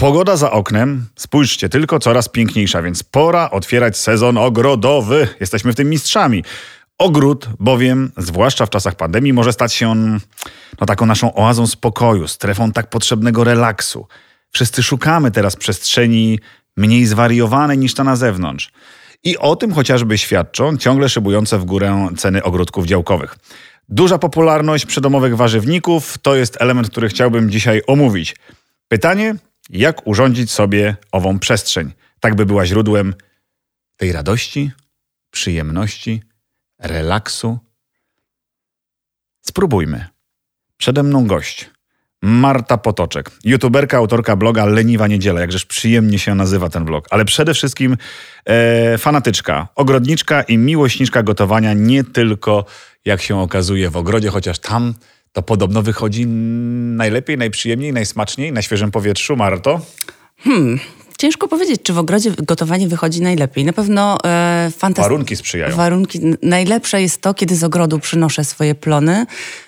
Pogoda za oknem, spójrzcie, tylko coraz piękniejsza, więc pora otwierać sezon ogrodowy. Jesteśmy w tym mistrzami. Ogród bowiem, zwłaszcza w czasach pandemii, może stać się on no, taką naszą oazą spokoju, strefą tak potrzebnego relaksu. Wszyscy szukamy teraz przestrzeni mniej zwariowanej niż ta na zewnątrz. I o tym chociażby świadczą ciągle szybujące w górę ceny ogródków działkowych. Duża popularność przydomowych warzywników to jest element, który chciałbym dzisiaj omówić. Pytanie, jak urządzić sobie ową przestrzeń, tak by była źródłem tej radości, przyjemności, relaksu. Spróbujmy. Przede mną gość. Marta Potoczek, youtuberka, autorka bloga Leniwa Niedziela, jakżeż przyjemnie się nazywa ten blog, ale przede wszystkim e, fanatyczka, ogrodniczka i miłośniczka gotowania, nie tylko jak się okazuje w ogrodzie, chociaż tam to podobno wychodzi najlepiej, najprzyjemniej, najsmaczniej na świeżym powietrzu. Marto? Hmm, Ciężko powiedzieć, czy w ogrodzie gotowanie wychodzi najlepiej. Na pewno e, fantastyczne. Warunki sprzyjają. Warunki. Najlepsze jest to, kiedy z ogrodu przynoszę swoje plony.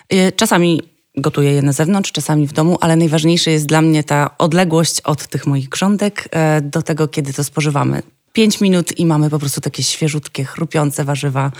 E, czasami gotuję je na zewnątrz, czasami w domu, ale najważniejsze jest dla mnie ta odległość od tych moich grządek e, do tego, kiedy to spożywamy. Pięć minut i mamy po prostu takie świeżutkie, chrupiące warzywa.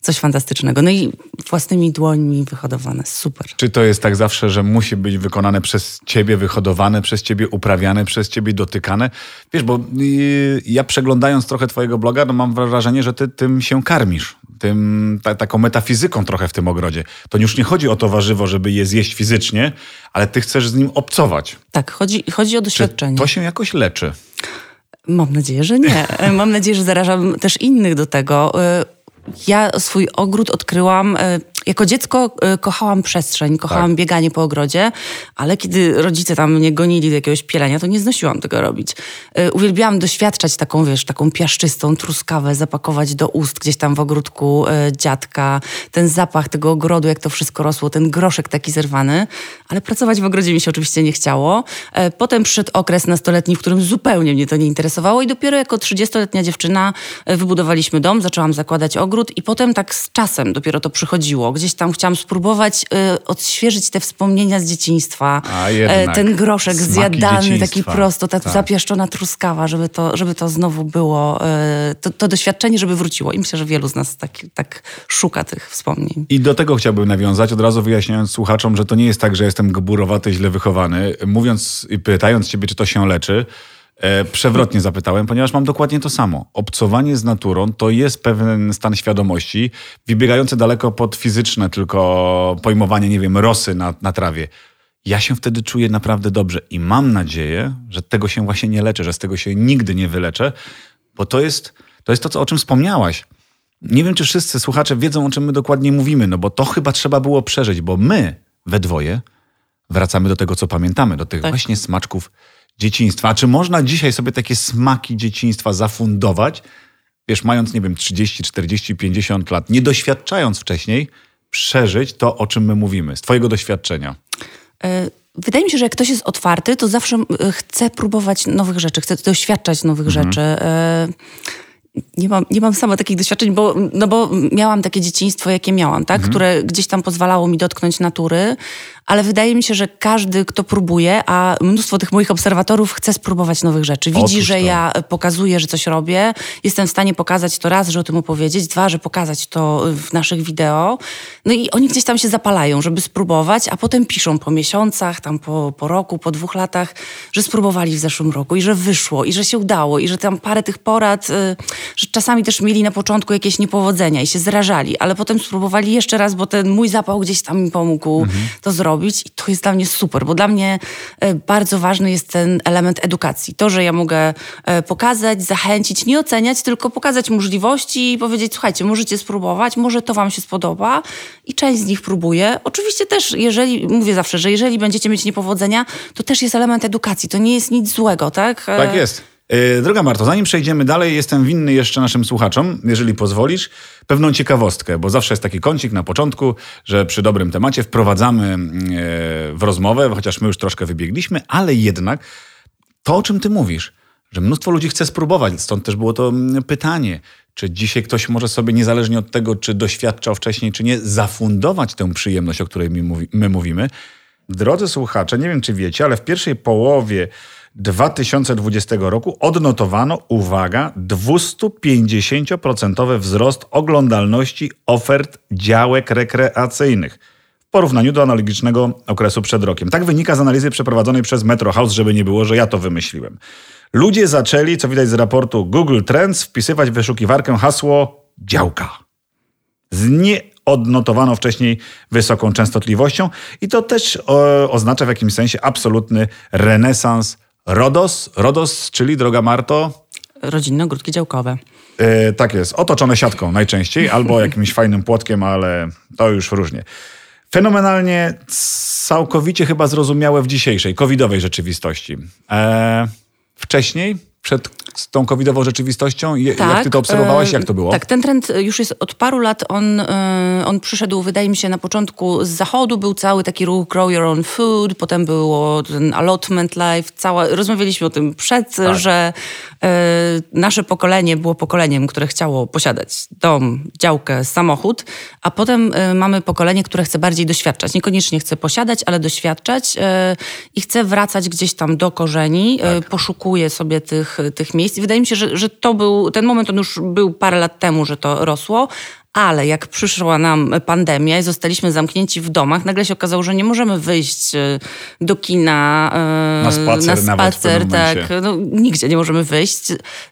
Coś fantastycznego. No i własnymi dłońmi wyhodowane. Super. Czy to jest tak zawsze, że musi być wykonane przez ciebie, wyhodowane przez ciebie, uprawiane przez ciebie, dotykane? Wiesz, bo yy, ja przeglądając trochę twojego bloga, no mam wrażenie, że ty tym się karmisz. Tym, ta, taką metafizyką trochę w tym ogrodzie. To już nie chodzi o to warzywo, żeby je zjeść fizycznie, ale ty chcesz z nim obcować. Tak, chodzi, chodzi o doświadczenie. Czy to się jakoś leczy? Mam nadzieję, że nie. Mam nadzieję, że zarażam też innych do tego. Y, ja swój ogród odkryłam y, jako dziecko e, kochałam przestrzeń, kochałam tak. bieganie po ogrodzie, ale kiedy rodzice tam mnie gonili do jakiegoś pielenia, to nie znosiłam tego robić. E, uwielbiałam doświadczać taką, wiesz, taką piaszczystą truskawę, zapakować do ust gdzieś tam w ogródku e, dziadka, ten zapach tego ogrodu, jak to wszystko rosło, ten groszek taki zerwany, ale pracować w ogrodzie mi się oczywiście nie chciało. Potem przyszedł okres nastoletni, w którym zupełnie mnie to nie interesowało i dopiero jako 30-letnia dziewczyna wybudowaliśmy dom, zaczęłam zakładać ogród i potem tak z czasem dopiero to przychodziło gdzieś tam chciałam spróbować y, odświeżyć te wspomnienia z dzieciństwa. Jednak, ten groszek zjadany, taki prosto, ta tak. zapieszczona truskawa, żeby to, żeby to znowu było, y, to, to, doświadczenie, żeby wróciło. I myślę, że wielu z nas tak, tak szuka tych wspomnień. I do tego chciałbym nawiązać, od razu wyjaśniając słuchaczom, że to nie jest tak, że jestem gburowaty, źle wychowany. Mówiąc i pytając ciebie, czy to się leczy, E, przewrotnie zapytałem, ponieważ mam dokładnie to samo. Obcowanie z naturą to jest pewien stan świadomości, wybiegający daleko pod fizyczne tylko pojmowanie, nie wiem, rosy na, na trawie. Ja się wtedy czuję naprawdę dobrze i mam nadzieję, że tego się właśnie nie leczę, że z tego się nigdy nie wyleczę, bo to jest to, jest to o czym wspomniałaś. Nie wiem, czy wszyscy słuchacze wiedzą, o czym my dokładnie mówimy, no bo to chyba trzeba było przeżyć, bo my we dwoje wracamy do tego, co pamiętamy, do tych tak. właśnie smaczków dzieciństwa. A czy można dzisiaj sobie takie smaki dzieciństwa zafundować, wiesz, mając, nie wiem, 30, 40, 50 lat, nie doświadczając wcześniej, przeżyć to, o czym my mówimy, z Twojego doświadczenia? E, wydaje mi się, że jak ktoś jest otwarty, to zawsze chce próbować nowych rzeczy, chce doświadczać nowych mhm. rzeczy. E, nie mam, nie mam sama takich doświadczeń, bo, no bo miałam takie dzieciństwo, jakie miałam, tak? Mhm. które gdzieś tam pozwalało mi dotknąć natury, ale wydaje mi się, że każdy, kto próbuje, a mnóstwo tych moich obserwatorów chce spróbować nowych rzeczy. Widzi, Otóż że to. ja pokazuję, że coś robię, jestem w stanie pokazać to raz, że o tym opowiedzieć, dwa, że pokazać to w naszych wideo. No i oni gdzieś tam się zapalają, żeby spróbować, a potem piszą po miesiącach, tam po, po roku, po dwóch latach, że spróbowali w zeszłym roku i że wyszło, i że się udało, i że tam parę tych porad, y, że czasami też mieli na początku jakieś niepowodzenia i się zrażali, ale potem spróbowali jeszcze raz, bo ten mój zapał gdzieś tam mi pomógł mhm. to zrobić robić i to jest dla mnie super, bo dla mnie e, bardzo ważny jest ten element edukacji. To, że ja mogę e, pokazać, zachęcić, nie oceniać, tylko pokazać możliwości i powiedzieć, słuchajcie, możecie spróbować, może to wam się spodoba i część z nich próbuje. Oczywiście też, jeżeli, mówię zawsze, że jeżeli będziecie mieć niepowodzenia, to też jest element edukacji, to nie jest nic złego, tak? Tak jest. E, droga Marto, zanim przejdziemy dalej, jestem winny jeszcze naszym słuchaczom, jeżeli pozwolisz, pewną ciekawostkę, bo zawsze jest taki kącik na początku, że przy dobrym temacie wprowadzamy e, w rozmowę, chociaż my już troszkę wybiegliśmy, ale jednak to, o czym ty mówisz, że mnóstwo ludzi chce spróbować, stąd też było to mm, pytanie, czy dzisiaj ktoś może sobie, niezależnie od tego, czy doświadczał wcześniej, czy nie, zafundować tę przyjemność, o której my, my mówimy. Drodzy słuchacze, nie wiem, czy wiecie, ale w pierwszej połowie 2020 roku odnotowano, uwaga, 250% wzrost oglądalności ofert działek rekreacyjnych w porównaniu do analogicznego okresu przed rokiem. Tak wynika z analizy przeprowadzonej przez Metro House, żeby nie było, że ja to wymyśliłem. Ludzie zaczęli, co widać z raportu Google Trends, wpisywać w wyszukiwarkę hasło działka. Z nieodnotowaną wcześniej wysoką częstotliwością i to też o, oznacza w jakimś sensie absolutny renesans RODOS. RODOS, czyli, droga Marto, Rodzinne ogródki działkowe. E, tak jest, otoczone siatką najczęściej, albo jakimś fajnym płotkiem, ale to już różnie. Fenomenalnie, całkowicie chyba zrozumiałe w dzisiejszej, covidowej rzeczywistości. E, wcześniej, przed tą covidową rzeczywistością, je, Tak, jak ty to obserwowałaś, e, jak to było? Tak, ten trend już jest od paru lat. On, e, on przyszedł, wydaje mi się, na początku z zachodu. Był cały taki ruch Grow Your Own Food, potem było ten allotment life. Cała, rozmawialiśmy o tym przed, Tak. że e, nasze pokolenie było pokoleniem, które chciało posiadać dom, działkę, samochód, a potem e, mamy pokolenie, które chce bardziej doświadczać. Niekoniecznie chce posiadać, ale doświadczać e, i chce wracać gdzieś tam do korzeni, e, poszukuje sobie tych, tych miejsc. I wydaje mi się, że, że to był, ten moment on już był parę lat temu, że to rosło, ale jak przyszła nam pandemia i zostaliśmy zamknięci w domach, nagle się okazało, że nie możemy wyjść e, do kina, e, Na spacer na spacer tak, no, nigdzie nie możemy wyjść.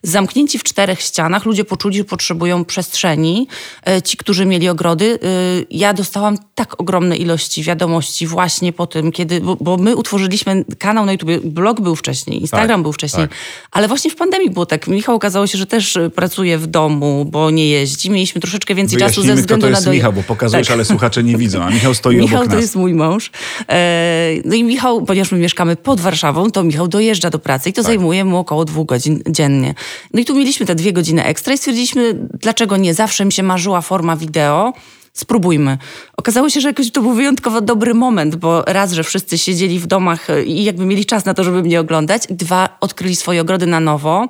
Zamknięci w czterech ścianach, ludzie poczuli, że potrzebują przestrzeni. E, Ci, którzy mieli ogrody, e, ja dostałam tak ogromne ilości wiadomości właśnie po tym, kiedy, bo, bo my utworzyliśmy kanał na YouTube, blog był wcześniej, Instagram Tak, był wcześniej, tak. ale właśnie w pandemii było tak. Michał okazało się, że też pracuje w domu, bo nie jeździ. Mieliśmy troszeczkę więcej czasu ze Wyjaśnijmy, kto względu to na jest doj- Michał, bo pokazujesz, Tak. ale słuchacze nie widzą, a Michał stoi Michał obok to nas. jest mój mąż. E, No i Michał, ponieważ my mieszkamy pod Warszawą, to Michał dojeżdża do pracy i Tak. to zajmuje mu około dwóch godzin dziennie. No i tu mieliśmy te dwie godziny ekstra i stwierdziliśmy, dlaczego nie? Zawsze mi się marzyła forma wideo. Spróbujmy. Okazało się, że jakoś to był wyjątkowo dobry moment, bo raz, że wszyscy siedzieli w domach i jakby mieli czas na to, żeby mnie oglądać. Dwa, odkryli swoje ogrody na nowo.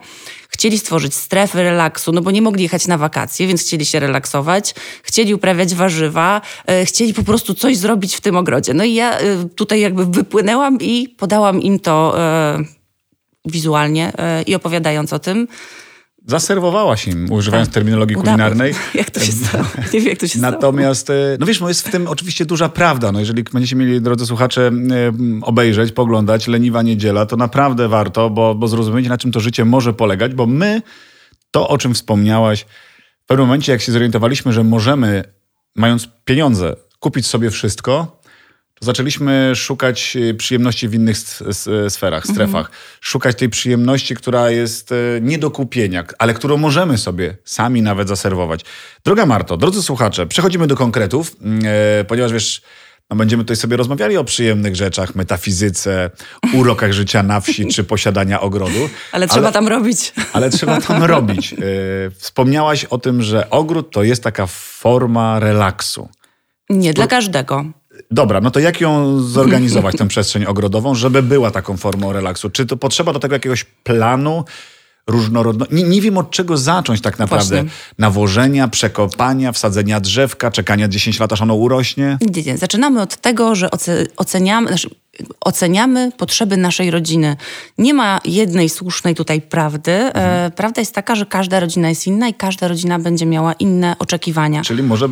Chcieli stworzyć strefy relaksu, no bo nie mogli jechać na wakacje, więc chcieli się relaksować. Chcieli uprawiać warzywa. e, Chcieli po prostu coś zrobić w tym ogrodzie. No i ja e, tutaj jakby wypłynęłam i podałam im to e, wizualnie i opowiadając o tym. Zaserwowałaś im, używając Tak. terminologii Udało. kulinarnej. Jak to się stało? Nie wiem, jak to się stało. Natomiast, e, no wiesz, no jest w tym oczywiście duża prawda. No jeżeli będziecie mieli, drodzy słuchacze, e, obejrzeć, poglądać Leniwa Niedziela, to naprawdę warto, bo, bo zrozumiecie, na czym to życie może polegać, bo my, to o czym wspomniałaś, w pewnym momencie, jak się zorientowaliśmy, że możemy, mając pieniądze, kupić sobie wszystko, zaczęliśmy szukać e, przyjemności w innych sferach, Mhm. strefach. Szukać tej przyjemności, która jest e, nie do kupienia, ale którą możemy sobie sami nawet zaserwować. Droga Marto, drodzy słuchacze, przechodzimy do konkretów, mm, e, ponieważ wiesz, no będziemy tutaj sobie rozmawiali o przyjemnych rzeczach, metafizyce, urokach życia na wsi czy posiadania ogrodu. Ale trzeba tam robić. Ale trzeba tam robić. Wspomniałaś o tym, że ogród to jest taka forma relaksu. Nie, dla każdego. Dobra, no to jak ją zorganizować, tę przestrzeń ogrodową, żeby była taką formą relaksu? Czy to potrzeba do tego jakiegoś planu różnorodności? Nie, nie wiem od czego zacząć tak naprawdę. Właśnie. Nawożenia, przekopania, wsadzenia drzewka, czekania 10 lat, aż ono urośnie? Nie, nie. Zaczynamy od tego, że oce- oceniamy, znaczy, oceniamy potrzeby naszej rodziny. Nie ma jednej słusznej tutaj prawdy. E, prawda jest taka, że każda rodzina jest inna i każda rodzina będzie miała inne oczekiwania. Czyli może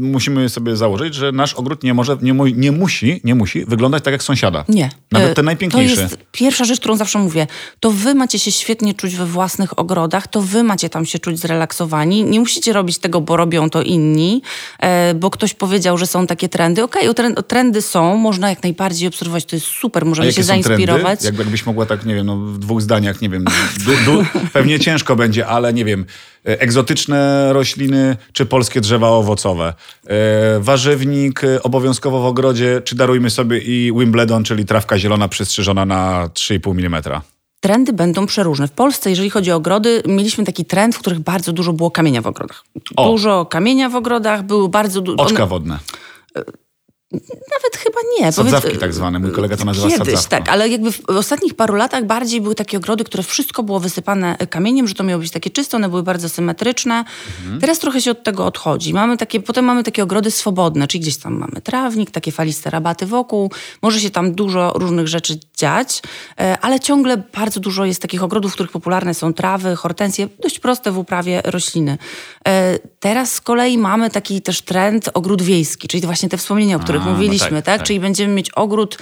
musimy sobie założyć, że nasz ogród nie może, nie, mu, nie musi, nie musi wyglądać tak jak sąsiada. Nie. Nawet E, ten najpiękniejszy. To jest pierwsza rzecz, którą zawsze mówię. To wy macie się świetnie czuć we własnych ogrodach, to wy macie tam się czuć zrelaksowani. Nie musicie robić tego, bo robią to inni, e, bo ktoś powiedział, że są takie trendy. Okej, o tren- o trendy są, można jak najbardziej obserwować, to jest super, możemy się zainspirować. trendy? Jak, jakbyś mogła tak, nie wiem, no, w dwóch zdaniach, nie wiem, du, du, pewnie ciężko będzie, ale nie wiem, e, egzotyczne rośliny czy polskie drzewa owocowe. E, warzywnik e, obowiązkowo w ogrodzie, czy darujmy sobie i Wimbledon, czyli trawka zielona przystrzyżona na 3,5 mm. Trendy będą przeróżne. W Polsce, jeżeli chodzi o ogrody, mieliśmy taki trend, w których bardzo dużo było kamienia w ogrodach. O. Dużo kamienia w ogrodach, było bardzo dużo... Oczka wodne. Nawet chyba nie. Sadzawki Powiedz- tak zwane. Mój kolega to nazywa Kiedyś, tak, ale jakby w ostatnich paru latach bardziej były takie ogrody, które wszystko było wysypane kamieniem, że to miało być takie czyste, one były bardzo symetryczne. Mhm. Teraz trochę się od tego odchodzi. Mamy takie, potem mamy takie ogrody swobodne, czyli gdzieś tam mamy trawnik, takie faliste rabaty wokół. Może się tam dużo różnych rzeczy dziać, e, ale ciągle bardzo dużo jest takich ogrodów, w których popularne są trawy, hortensje, dość proste w uprawie rośliny. E, teraz z kolei mamy taki też trend ogród wiejski, czyli właśnie te wspomnienia, o których A, no mówiliśmy, tak, tak, tak. Czyli będziemy mieć ogród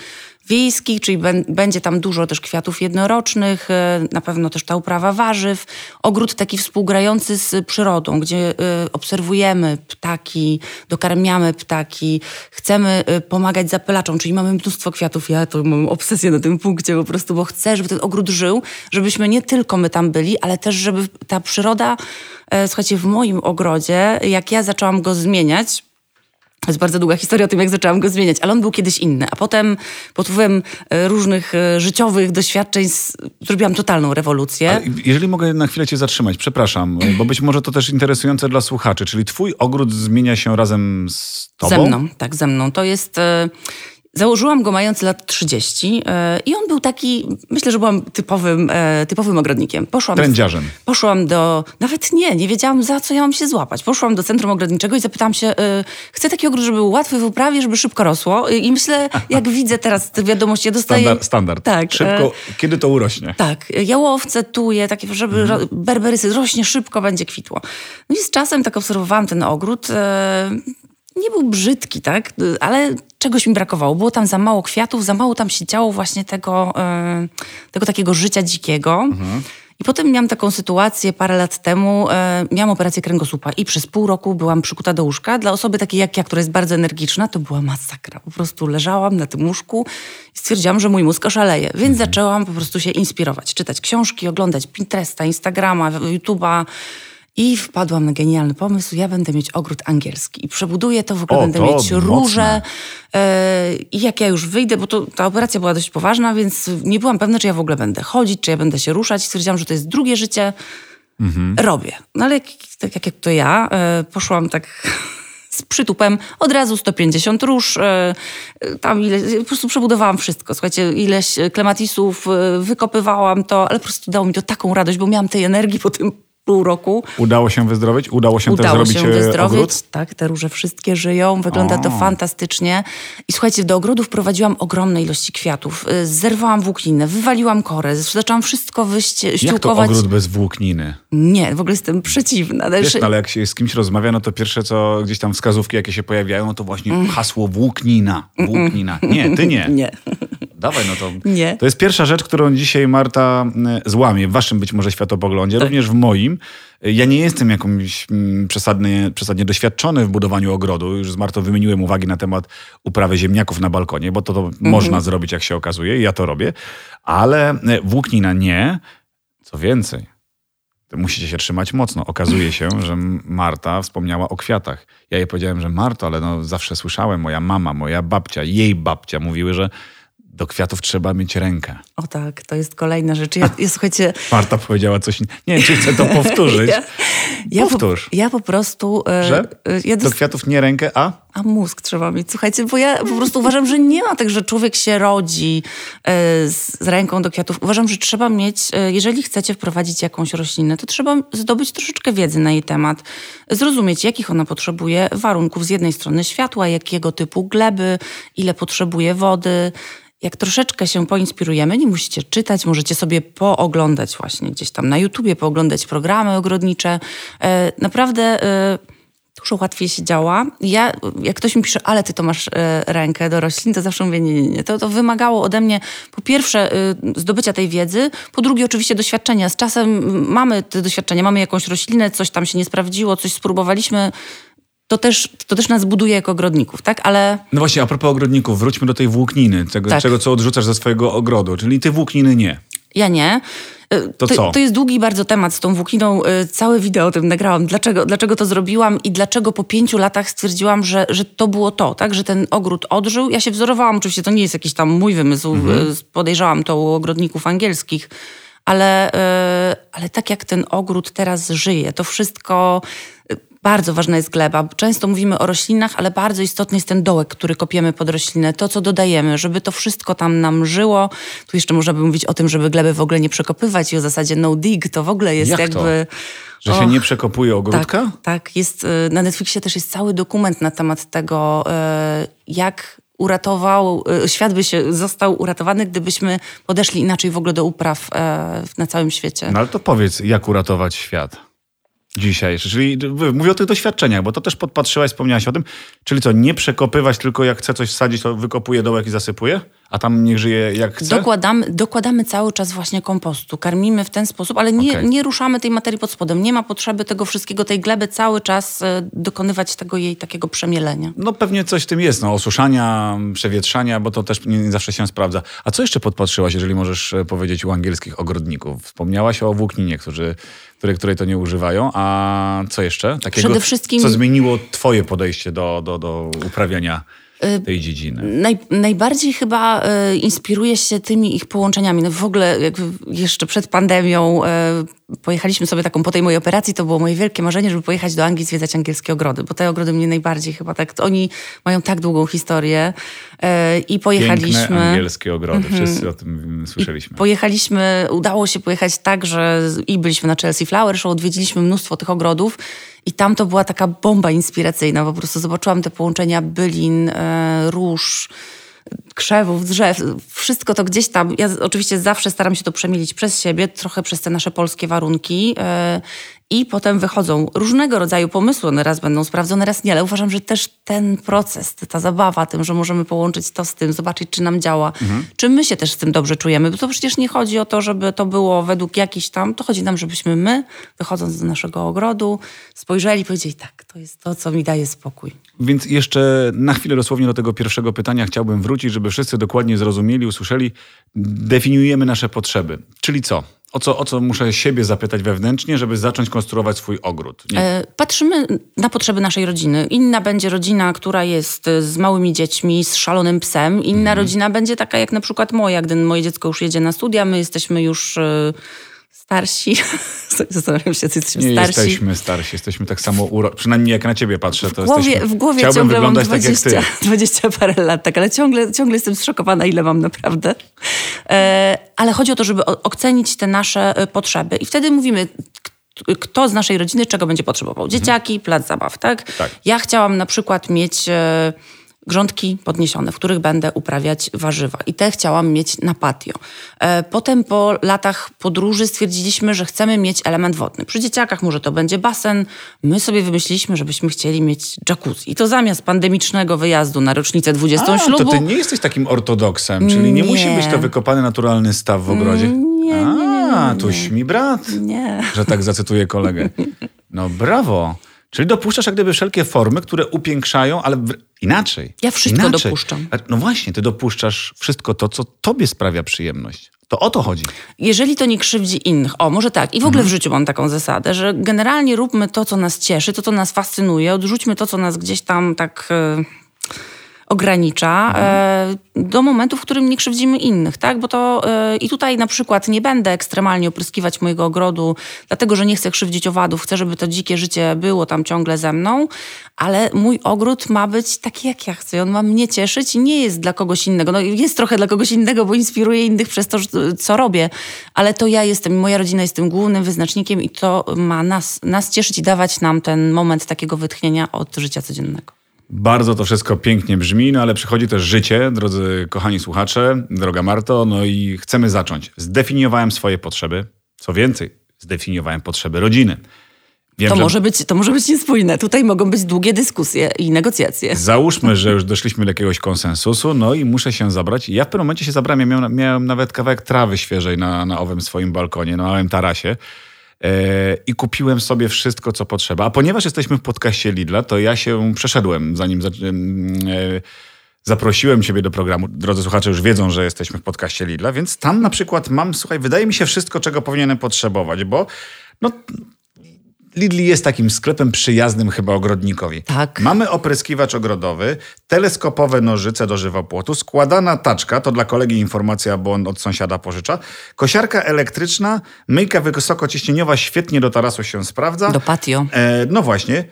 wiejski, czyli bę- będzie tam dużo też kwiatów jednorocznych, e, na pewno też ta uprawa warzyw, ogród taki współgrający z przyrodą, gdzie e, obserwujemy ptaki, dokarmiamy ptaki, chcemy e, pomagać zapylaczom, czyli mamy mnóstwo kwiatów. Ja to mam obsesję na tym punkcie po prostu, bo chcę, żeby ten ogród żył, żebyśmy nie tylko my tam byli, ale też, żeby ta przyroda, słuchajcie, w moim ogrodzie, jak ja zaczęłam go zmieniać, to jest bardzo długa historia o tym, jak zaczęłam go zmieniać, ale on był kiedyś inny. A potem pod wpływem e, różnych e, życiowych doświadczeń zrobiłam totalną rewolucję. Ale Jeżeli mogę na chwilę cię zatrzymać, przepraszam, bo być może to też interesujące dla słuchaczy, czyli twój ogród zmienia się razem z tobą? Ze mną, tak, ze mną. To jest... Założyłam go mając lat 30 e, i on był taki, myślę, że byłam typowym, e, typowym ogrodnikiem. Poszłam Trędziarzem. Poszłam do, nawet nie, nie wiedziałam za co ja mam się złapać. Poszłam do centrum ogrodniczego i zapytałam się, y, chcę taki ogród, żeby był łatwy w uprawie, żeby szybko rosło. Y, I myślę, jak widzę teraz te wiadomości, ja dostaję... Standard, standard. Tak. Szybko, kiedy to urośnie? tak, jałowce, tuje, takie, żeby Mhm. ro- berberysy rośnie szybko, będzie kwitło. No i z czasem tak obserwowałam ten ogród. Nie był brzydki, tak, ale czegoś mi brakowało. Było tam za mało kwiatów, za mało tam się działo właśnie tego, e, tego takiego życia dzikiego. Mhm. I potem miałam taką sytuację parę lat temu, e, miałam operację kręgosłupa i przez pół roku byłam przykuta do łóżka. Dla osoby takiej jak ja, która jest bardzo energiczna, to była masakra. Po prostu leżałam na tym łóżku i stwierdziłam, że mój mózg oszaleje. Więc zaczęłam po prostu się inspirować, czytać książki, oglądać Pinteresta, Instagrama, YouTube'a. I wpadłam na genialny pomysł, ja będę mieć ogród angielski i przebuduję to, w ogóle O, będę mieć róże. e, I jak ja już wyjdę, bo to, ta operacja była dość poważna, więc nie byłam pewna, czy ja w ogóle będę chodzić, czy ja będę się ruszać. Stwierdziłam, że to jest drugie życie. Robię. No ale jak, tak jak to ja, e, poszłam tak z przytupem, od razu 150 róż, e, tam ile, po prostu przebudowałam wszystko. Słuchajcie, ileś klematisów, wykopywałam to, ale po prostu dało mi to taką radość, bo miałam tej energii po tym pół roku. Udało się wyzdrowieć? Udało się Udało też zrobić się e, wyzdrowieć. ogród? Tak, te róże wszystkie żyją. Wygląda to O. fantastycznie. I słuchajcie, do ogrodów prowadziłam ogromne ilości kwiatów. Y, Zerwałam włókninę, wywaliłam korę, zaczęłam wszystko wyść, Jak to ogród bez włókniny? Nie, w ogóle jestem przeciwna. Wiesz, Znaczy- no, ale jak się z kimś rozmawia, no to pierwsze co gdzieś tam wskazówki, jakie się pojawiają, no to właśnie hasło włóknina. Włóknina. Nie, ty nie. Nie. Dawaj, no to. Nie. To jest pierwsza rzecz, którą dzisiaj Marta y, złamie, w waszym być może światopoglądzie, Tak. również w moim. Y, Ja nie jestem jakimś mm, przesadnie, przesadnie doświadczony w budowaniu ogrodu. Już z Martą wymieniłem uwagi na temat uprawy ziemniaków na balkonie, bo to, to Mhm. można zrobić, jak się okazuje, i ja to robię. Ale y, włóknina nie. Co więcej, musicie się trzymać mocno. Okazuje się, że Marta wspomniała o kwiatach. Ja jej powiedziałem, że Marto, ale no zawsze słyszałem, moja mama, moja babcia, jej babcia mówiły, że do kwiatów trzeba mieć rękę. O tak, to jest kolejna rzecz. Ja, ja słuchajcie, Marta powiedziała coś. Nie wiem, czy chcę to powtórzyć. ja, ja, po, Powtórz. ja po prostu... e, Że? e, Ja Do kwiatów nie rękę, a? A mózg trzeba mieć. Słuchajcie, bo ja po prostu uważam, że nie ma tak, że człowiek się rodzi e, z, z ręką do kwiatów. Uważam, że trzeba mieć, e, jeżeli chcecie wprowadzić jakąś roślinę, to trzeba zdobyć troszeczkę wiedzy na jej temat. Zrozumieć, jakich ona potrzebuje warunków. Z jednej strony światła, jakiego typu gleby, ile potrzebuje wody. Jak troszeczkę się poinspirujemy, nie musicie czytać, możecie sobie pooglądać właśnie gdzieś tam na YouTubie, pooglądać programy ogrodnicze. E, naprawdę... E, dużo łatwiej się działa. Ja, jak ktoś mi pisze, ale ty to masz e, rękę do roślin, to zawsze mówię, nie, nie, nie. To, to wymagało ode mnie po pierwsze zdobycia tej wiedzy, po drugie oczywiście doświadczenia. Z czasem mamy te doświadczenia, mamy jakąś roślinę, coś tam się nie sprawdziło, coś spróbowaliśmy. To też, to też nas buduje jako ogrodników, tak? Ale No właśnie, a propos ogrodników, wróćmy do tej włókniny, tego, Tak. czego, co odrzucasz ze swojego ogrodu. Czyli ty włókniny nie. Ja nie. E, To co? To jest długi bardzo temat z tą włókniną. E, Całe wideo o tym nagrałam. Dlaczego, dlaczego to zrobiłam i dlaczego po pięciu latach stwierdziłam, że, że to było to, tak? Że ten ogród odżył. Ja się wzorowałam, oczywiście to nie jest jakiś tam mój wymysł. Mhm. E, Podejrzałam to u ogrodników angielskich. Ale, ale tak jak ten ogród teraz żyje, to wszystko... Bardzo ważna jest gleba. Często mówimy o roślinach, ale bardzo istotny jest ten dołek, który kopiemy pod roślinę, to co dodajemy, żeby to wszystko tam nam żyło. Tu jeszcze można by mówić o tym, żeby gleby w ogóle nie przekopywać i o zasadzie no dig, to w ogóle jest Jak to? jakby... Że się Och, nie przekopuje ogródka? Tak, tak. Jest, y, na Netflixie też jest cały dokument na temat tego, y, jak uratował, e, świat by się został uratowany, gdybyśmy podeszli inaczej w ogóle do upraw na całym świecie. No ale to powiedz, jak uratować świat? Dzisiaj. Czyli mówię o tych doświadczeniach, bo to też podpatrzyłaś, wspomniałaś o tym. Czyli co, nie przekopywać, tylko jak chce coś wsadzić, to wykopuje dołek i zasypuje? A tam niech żyje jak chce? Dokładamy, dokładamy cały czas właśnie kompostu. Karmimy w ten sposób, ale nie, okay. nie ruszamy tej materii pod spodem. Nie ma potrzeby tego wszystkiego, tej gleby cały czas e, dokonywać tego jej takiego przemielenia. No pewnie coś w tym jest, no osuszania, przewietrzania, bo to też nie zawsze się sprawdza. A co jeszcze podpatrzyłaś, jeżeli możesz e, powiedzieć u angielskich ogrodników? Wspomniałaś o włókninie, którzy które, której to nie używają. A co jeszcze? Takiego, Przede wszystkim... Co zmieniło twoje podejście do, do, do uprawiania y, tej dziedziny? Naj, najbardziej chyba y, inspiruje się tymi ich połączeniami. No w ogóle jeszcze przed pandemią y, pojechaliśmy sobie taką, po tej mojej operacji, to było moje wielkie marzenie, żeby pojechać do Anglii zwiedzać angielskie ogrody, bo te ogrody mnie najbardziej chyba tak, oni mają tak długą historię e, i pojechaliśmy... Piękne angielskie ogrody, mhm. wszyscy o tym słyszeliśmy. I pojechaliśmy, udało się pojechać tak, że i byliśmy na Chelsea Flower Show, odwiedziliśmy mnóstwo tych ogrodów i tam to była taka bomba inspiracyjna, po prostu zobaczyłam te połączenia bylin, e, róż, krzewów, drzew, wszystko to gdzieś tam. Ja oczywiście zawsze staram się to przemielić przez siebie, trochę przez te nasze polskie warunki. E, I potem wychodzą różnego rodzaju pomysły. One raz będą sprawdzone, raz nie, ale uważam, że też ten proces, ta zabawa tym, że możemy połączyć to z tym, zobaczyć, czy nam działa, mhm. czy my się też z tym dobrze czujemy. Bo to przecież nie chodzi o to, żeby to było według jakichś tam, to chodzi nam, żebyśmy my, wychodząc z naszego ogrodu, spojrzeli i powiedzieli, tak, to jest to, co mi daje spokój. Więc jeszcze na chwilę dosłownie do tego pierwszego pytania chciałbym wrócić, żeby wszyscy dokładnie zrozumieli, usłyszeli. Definiujemy nasze potrzeby. Czyli co? O co, o co muszę siebie zapytać wewnętrznie, żeby zacząć konstruować swój ogród? E, patrzymy na potrzeby naszej rodziny. Inna będzie rodzina, która jest z małymi dziećmi, z szalonym psem. Inna mhm. rodzina będzie taka jak na przykład moja, gdy moje dziecko już jedzie na studia, my jesteśmy już... Starsi. Zastanawiam się, czy jesteśmy nie starsi. jesteśmy starsi, jesteśmy tak samo, uro... przynajmniej jak na ciebie patrzę, to w głowie, jesteśmy... W głowie Chciałbym ciągle wyglądać mam 20, tak jak ty. 20 parę lat, tak, ale ciągle, ciągle jestem zszokowana, ile mam naprawdę. E, ale chodzi o to, żeby ocenić te nasze e, potrzeby i wtedy mówimy, kto z naszej rodziny czego będzie potrzebował. Dzieciaki, plac zabaw, tak? tak? Ja chciałam na przykład mieć... E, grządki podniesione, w których będę uprawiać warzywa. I te chciałam mieć na patio. E, potem po latach podróży stwierdziliśmy, że chcemy mieć element wodny. Przy dzieciakach może to będzie basen. My sobie wymyśliliśmy, żebyśmy chcieli mieć jacuzzi. I to zamiast pandemicznego wyjazdu na rocznicę 20 A, ślubu. to ty nie jesteś takim ortodoksem, czyli nie, nie musi być to wykopany naturalny staw w ogrodzie. Nie, nie, nie, nie, A, tuś mi brat, nie. że tak zacytuję kolegę. No brawo. Czyli dopuszczasz jak gdyby wszelkie formy, które upiększają, ale inaczej. Ja wszystko inaczej. dopuszczam. No właśnie, ty dopuszczasz wszystko to, co tobie sprawia przyjemność. To o to chodzi. Jeżeli to nie krzywdzi innych. O, może tak. I w ogóle mhm. w życiu mam taką zasadę, że generalnie róbmy to, co nas cieszy, to, co nas fascynuje, odrzućmy to, co nas gdzieś tam tak... Yy ogranicza mhm. do momentu, w którym nie krzywdzimy innych, tak? Bo to e, i tutaj na przykład nie będę ekstremalnie opryskiwać mojego ogrodu, dlatego że nie chcę krzywdzić owadów, chcę, żeby to dzikie życie było tam ciągle ze mną, ale mój ogród ma być taki, jak ja chcę. On ma mnie cieszyć i nie jest dla kogoś innego. No jest trochę dla kogoś innego, bo inspiruje innych przez to, co robię, ale to ja jestem, moja rodzina jest tym głównym wyznacznikiem i to ma nas, nas cieszyć i dawać nam ten moment takiego wytchnienia od życia codziennego. Bardzo to wszystko pięknie brzmi, no ale przychodzi też życie, drodzy kochani słuchacze, droga Marto, no i chcemy zacząć. Zdefiniowałem swoje potrzeby. Co więcej, zdefiniowałem potrzeby rodziny. Wiem, to, że... może być, to może być niespójne. Tutaj mogą być długie dyskusje i negocjacje. Załóżmy, że już doszliśmy do jakiegoś konsensusu, no i muszę się zabrać. Ja w pewnym momencie się zabrałem, ja miałem, miałem nawet kawałek trawy świeżej na, na owym swoim balkonie, na małym tarasie. E, i kupiłem sobie wszystko, co potrzeba. A ponieważ jesteśmy w podcaście Lidla, to ja się przeszedłem, zanim e, zaprosiłem Ciebie do programu. Drodzy słuchacze już wiedzą, że jesteśmy w podcaście Lidla, więc tam na przykład mam, słuchaj, wydaje mi się wszystko, czego powinienem potrzebować, bo no, Lidl jest takim sklepem przyjaznym chyba ogrodnikowi. Tak. Mamy opryskiwacz ogrodowy, teleskopowe nożyce do żywopłotu, składana taczka, to dla kolegi informacja, bo on od sąsiada pożycza, kosiarka elektryczna, myjka wysokociśnieniowa świetnie do tarasu się sprawdza. Do patio. E, no właśnie.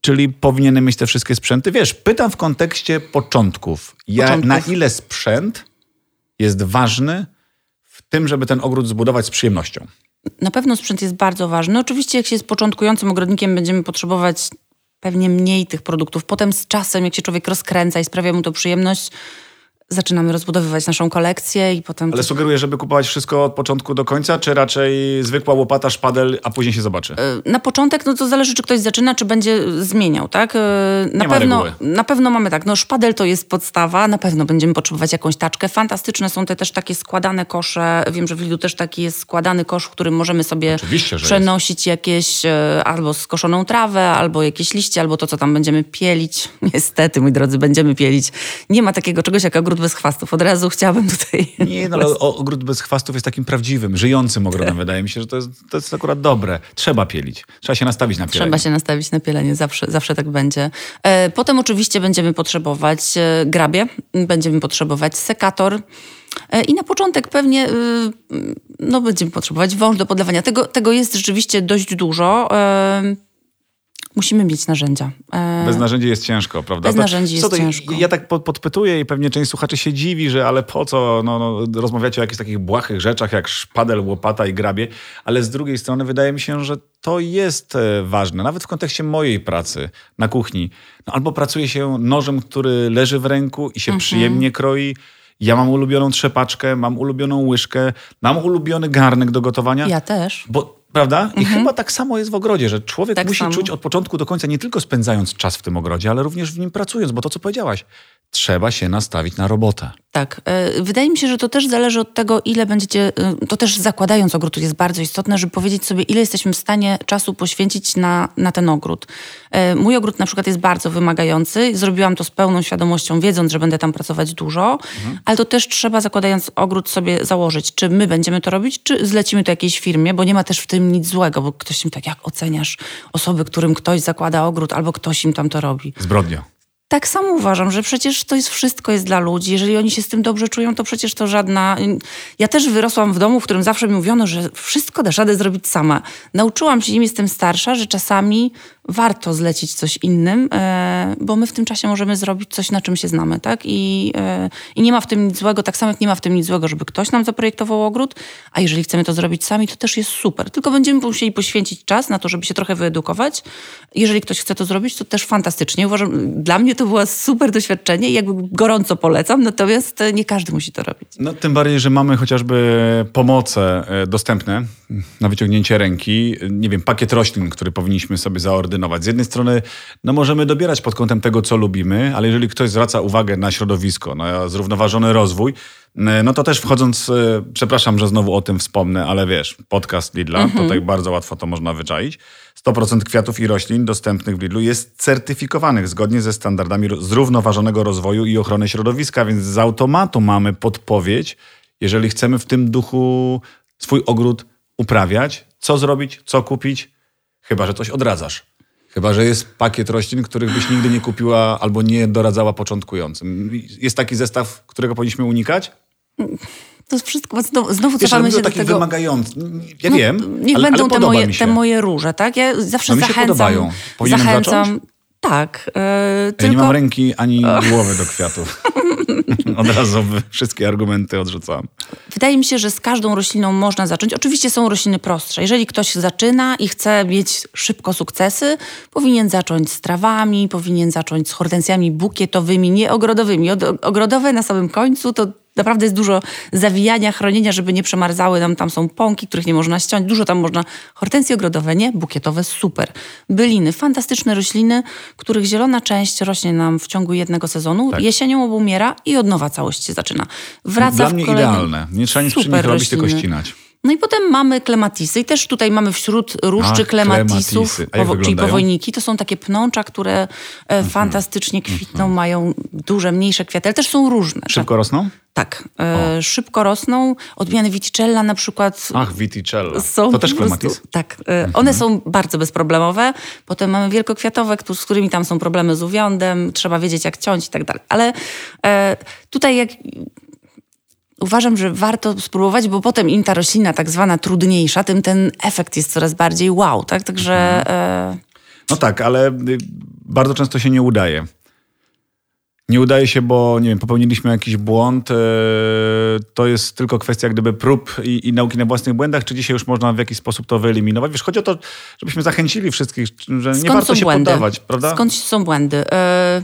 Czyli powinienem mieć te wszystkie sprzęty. Wiesz, pytam w kontekście początków. Ja, początków. Na ile sprzęt jest ważny w tym, żeby ten ogród zbudować z przyjemnością? Na pewno sprzęt jest bardzo ważny. Oczywiście, jak się jest początkującym ogrodnikiem, będziemy potrzebować pewnie mniej tych produktów. Potem z czasem, jak się człowiek rozkręca i sprawia mu to przyjemność, zaczynamy rozbudowywać naszą kolekcję i potem... Ale sugeruję, żeby kupować wszystko od początku do końca, czy raczej zwykła łopata, szpadel, a później się zobaczy? E, na początek, no to zależy, czy ktoś zaczyna, czy będzie zmieniał, tak? E, na Nie pewno, na pewno mamy tak, no szpadel to jest podstawa, na pewno będziemy potrzebować jakąś taczkę. Fantastyczne są te też takie składane kosze. Wiem, że w Lidlu też taki jest składany kosz, w którym możemy sobie przenosić jakieś e, albo skoszoną trawę, albo jakieś liście, albo to, co tam będziemy pielić. Niestety, moi drodzy, będziemy pielić. Nie ma takiego czegoś jak ogród bez chwastów. Od razu chciałabym tutaj... Nie, no ale ogród bez chwastów jest takim prawdziwym, żyjącym ogrodem. Wydaje mi się, że to jest, to jest akurat dobre. Trzeba pielić. Trzeba się nastawić na pielenie. Trzeba się nastawić na pielenie, zawsze, zawsze tak będzie. E, Potem oczywiście będziemy potrzebować e, grabie, będziemy potrzebować sekator. E, I na początek pewnie no, będziemy potrzebować wąż do podlewania. Tego, tego jest rzeczywiście dość dużo. Musimy mieć narzędzia. E, Bez narzędzi jest ciężko, prawda? Bez narzędzi jest to, ciężko. Ja tak pod- podpytuję i pewnie część słuchaczy się dziwi, że ale po co no, no, rozmawiacie o jakichś takich błahych rzeczach jak szpadel, łopata i grabie, ale z drugiej strony wydaje mi się, że to jest e, ważne, nawet w kontekście mojej pracy na kuchni. No, albo pracuje się nożem, który leży w ręku i się Mhm. przyjemnie kroi. Ja mam ulubioną trzepaczkę, mam ulubioną łyżkę, mam ulubiony garnek do gotowania. Ja też. Bo, prawda? I chyba tak samo jest w ogrodzie, że człowiek Tak musi samo. czuć od początku do końca, nie tylko spędzając czas w tym ogrodzie, ale również w nim pracując, bo to, co powiedziałaś, trzeba się nastawić na robotę. Tak. E, Wydaje mi się, że to też zależy od tego, ile będziecie, e, to też zakładając ogród jest bardzo istotne, żeby powiedzieć sobie, ile jesteśmy w stanie czasu poświęcić na, na ten ogród. E, Mój ogród na przykład jest bardzo wymagający. Zrobiłam to z pełną świadomością, wiedząc, że będę tam pracować dużo, ale to też trzeba zakładając ogród sobie założyć, czy my będziemy to robić, czy zlecimy to jakiejś firmie, bo nie ma też w tym nic złego, bo ktoś im tak, jak oceniasz osoby, którym ktoś zakłada ogród, albo ktoś im tam to robi. Zbrodnia. Tak samo uważam, że przecież to jest wszystko jest dla ludzi. Jeżeli oni się z tym dobrze czują, to przecież to żadna. Ja też wyrosłam w domu, w którym zawsze mi mówiono, że wszystko dasz radę zrobić sama. Nauczyłam się, im jestem starsza, że czasami warto zlecić coś innym, e, bo my w tym czasie możemy zrobić coś, na czym się znamy, tak? I, e, I nie ma w tym nic złego, tak samo jak nie ma w tym nic złego, żeby ktoś nam zaprojektował ogród, a jeżeli chcemy to zrobić sami, to też jest super. Tylko będziemy musieli poświęcić czas na to, żeby się trochę wyedukować. Jeżeli ktoś chce to zrobić, to też fantastycznie. Uważam, dla mnie to było super doświadczenie i jakby gorąco polecam, natomiast e, nie każdy musi to robić. No, tym bardziej, że mamy chociażby pomoce dostępne na wyciągnięcie ręki. Nie wiem, pakiet roślin, który powinniśmy sobie zaordynować. Z jednej strony no, możemy dobierać pod kątem tego, co lubimy, ale jeżeli ktoś zwraca uwagę na środowisko, na zrównoważony rozwój, no to też wchodząc, e, przepraszam, że znowu o tym wspomnę, ale wiesz, podcast Lidla, tutaj bardzo łatwo to można wyczaić. 100% kwiatów i roślin dostępnych w Lidlu jest certyfikowanych zgodnie ze standardami zrównoważonego rozwoju i ochrony środowiska, więc z automatu mamy podpowiedź, jeżeli chcemy w tym duchu swój ogród uprawiać, co zrobić, co kupić, chyba że coś odradzasz. Chyba, że jest pakiet roślin, których byś nigdy nie kupiła albo nie doradzała początkującym. Jest taki zestaw, którego powinniśmy unikać? To jest wszystko, znowu, znowu cofamy się do takich tego... Ja No, wiem, Niech ale, będą ale te, moje, te moje róże, tak? Ja zawsze No mi się zachęcam. podobają. Powinienem zachęcam. zacząć? Tak. e, Ja tylko... nie mam ręki ani głowy do kwiatów. Od razu wszystkie argumenty odrzucam. Wydaje mi się, że z każdą rośliną można zacząć. Oczywiście są rośliny prostsze. Jeżeli ktoś zaczyna i chce mieć szybko sukcesy, powinien zacząć z trawami, powinien zacząć z hortensjami bukietowymi, nie ogrodowymi. Od- Ogrodowe na samym końcu to naprawdę jest dużo zawijania, chronienia, żeby nie przemarzały nam. Tam są pąki, których nie można ściąć. Dużo tam można. Hortensje ogrodowe, nie? Bukietowe, super. Byliny, fantastyczne rośliny, których zielona część rośnie nam w ciągu jednego sezonu. Tak. Jesienią obumiera i od nowa całość się zaczyna. Wraca Dla w mnie kolejnym... idealne. Nie trzeba nic przy nich robić, tylko rośliny. ścinać. No i potem mamy klematisy i też tutaj mamy wśród różczy Ach, klematisów, powo- czyli? Mhm. powojniki, to są takie pnącza, które e, fantastycznie kwitną, mają duże, mniejsze kwiaty, ale też są różne. Szybko rosną? Tak, e, szybko rosną. Odmiany Viticella na przykład Ach, Viticella. są To też klematis? Tak, e, one są bardzo bezproblemowe. Potem mamy wielkokwiatowe, z którymi tam są problemy z uwiądem, trzeba wiedzieć jak ciąć i tak dalej. Ale e, tutaj jak uważam, że warto spróbować, bo potem im ta roślina tak zwana trudniejsza, tym ten efekt jest coraz bardziej wow, tak? Także e, No tak, ale y, bardzo często się nie udaje. nie udaje się, bo nie wiem, popełniliśmy jakiś błąd. E, to jest tylko kwestia gdyby prób i, i, nauki na własnych błędach, czy dzisiaj już można w jakiś sposób to wyeliminować? Wiesz, chodzi o to, żebyśmy zachęcili wszystkich, że Skąd nie warto się błędy? poddawać, prawda? Skąd są błędy? E,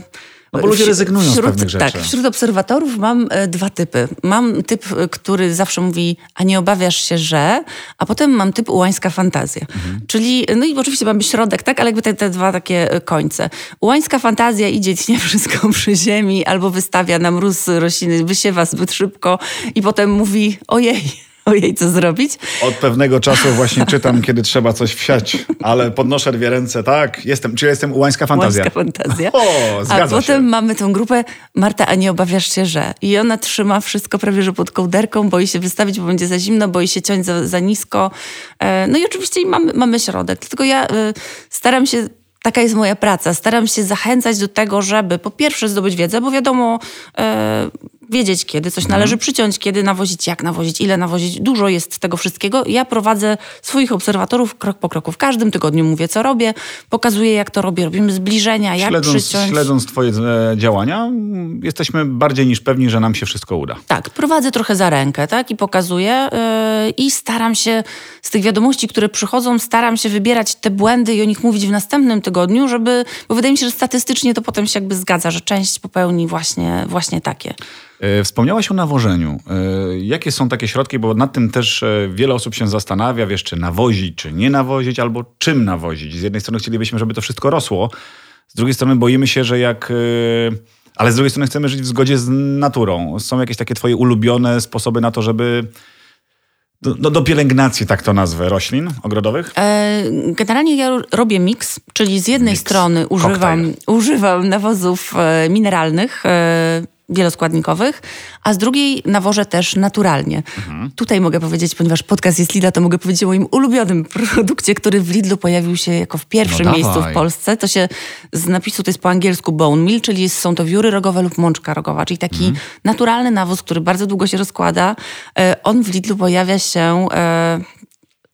no bo ludzie rezygnują wśród, z pewnych rzeczy. Tak, wśród obserwatorów mam e, dwa typy. Mam typ, e, który zawsze mówi, a nie obawiasz się, że, a potem mam typ ułańska fantazja. Mhm. Czyli, no i oczywiście mamy środek, tak, ale jakby te, te dwa takie e, końce. Ułańska fantazja idzie nie wszystko przy ziemi, albo wystawia na mróz rośliny, wysiewa zbyt szybko i potem mówi, ojej, ojej, co zrobić. Od pewnego czasu właśnie czytam, kiedy trzeba coś wsiać, ale podnoszę dwie ręce, tak, jestem, czy jestem ułańska fantazja. Ułańska fantazja. O, zgadza A potem się. mamy tą grupę, Marta, a nie obawiasz się, że? I ona trzyma wszystko prawie, że pod kołderką, boi się wystawić, bo będzie za zimno, boi się ciąć za, za nisko. E, no i oczywiście mamy, mamy środek. Tylko ja e, staram się taka jest moja praca. Staram się zachęcać do tego, żeby po pierwsze zdobyć wiedzę, bo wiadomo, e, wiedzieć, kiedy coś należy mhm. przyciąć, kiedy nawozić, jak nawozić, ile nawozić. Dużo jest tego wszystkiego. Ja prowadzę swoich obserwatorów krok po kroku. W każdym tygodniu mówię, co robię, pokazuję, jak to robię. Robimy zbliżenia, jak śledząc, przyciąć. Śledząc twoje e, działania, jesteśmy bardziej niż pewni, że nam się wszystko uda. Tak, prowadzę trochę za rękę tak, i pokazuję yy, i staram się z tych wiadomości, które przychodzą, staram się wybierać te błędy i o nich mówić w następnym tygodniu, żeby, bo wydaje mi się, że statystycznie to potem się jakby zgadza, że część popełni właśnie, właśnie takie. E, wspomniałaś o nawożeniu. E, jakie są takie środki, bo nad tym też e, wiele osób się zastanawia, wiesz, czy nawozić, czy nie nawozić, albo czym nawozić. Z jednej strony chcielibyśmy, żeby to wszystko rosło, z drugiej strony boimy się, że jak... Ale z drugiej strony chcemy żyć w zgodzie z naturą. Są jakieś takie twoje ulubione sposoby na to, żeby do, do, do, pielęgnacji, tak to nazwę, roślin ogrodowych? generalnie ja robię miks, czyli z jednej strony używam, używam nawozów mineralnych, wieloskładnikowych, a z drugiej nawożę też naturalnie. Mhm. Tutaj mogę powiedzieć, ponieważ podcast jest Lidla, to mogę powiedzieć o moim ulubionym produkcie, który w Lidlu pojawił się jako w pierwszym no miejscu w Polsce. To się z napisu to jest po angielsku bone meal, czyli są to wióry rogowe lub mączka rogowa, czyli taki mhm. naturalny nawóz, który bardzo długo się rozkłada. E, on w Lidlu pojawia się e,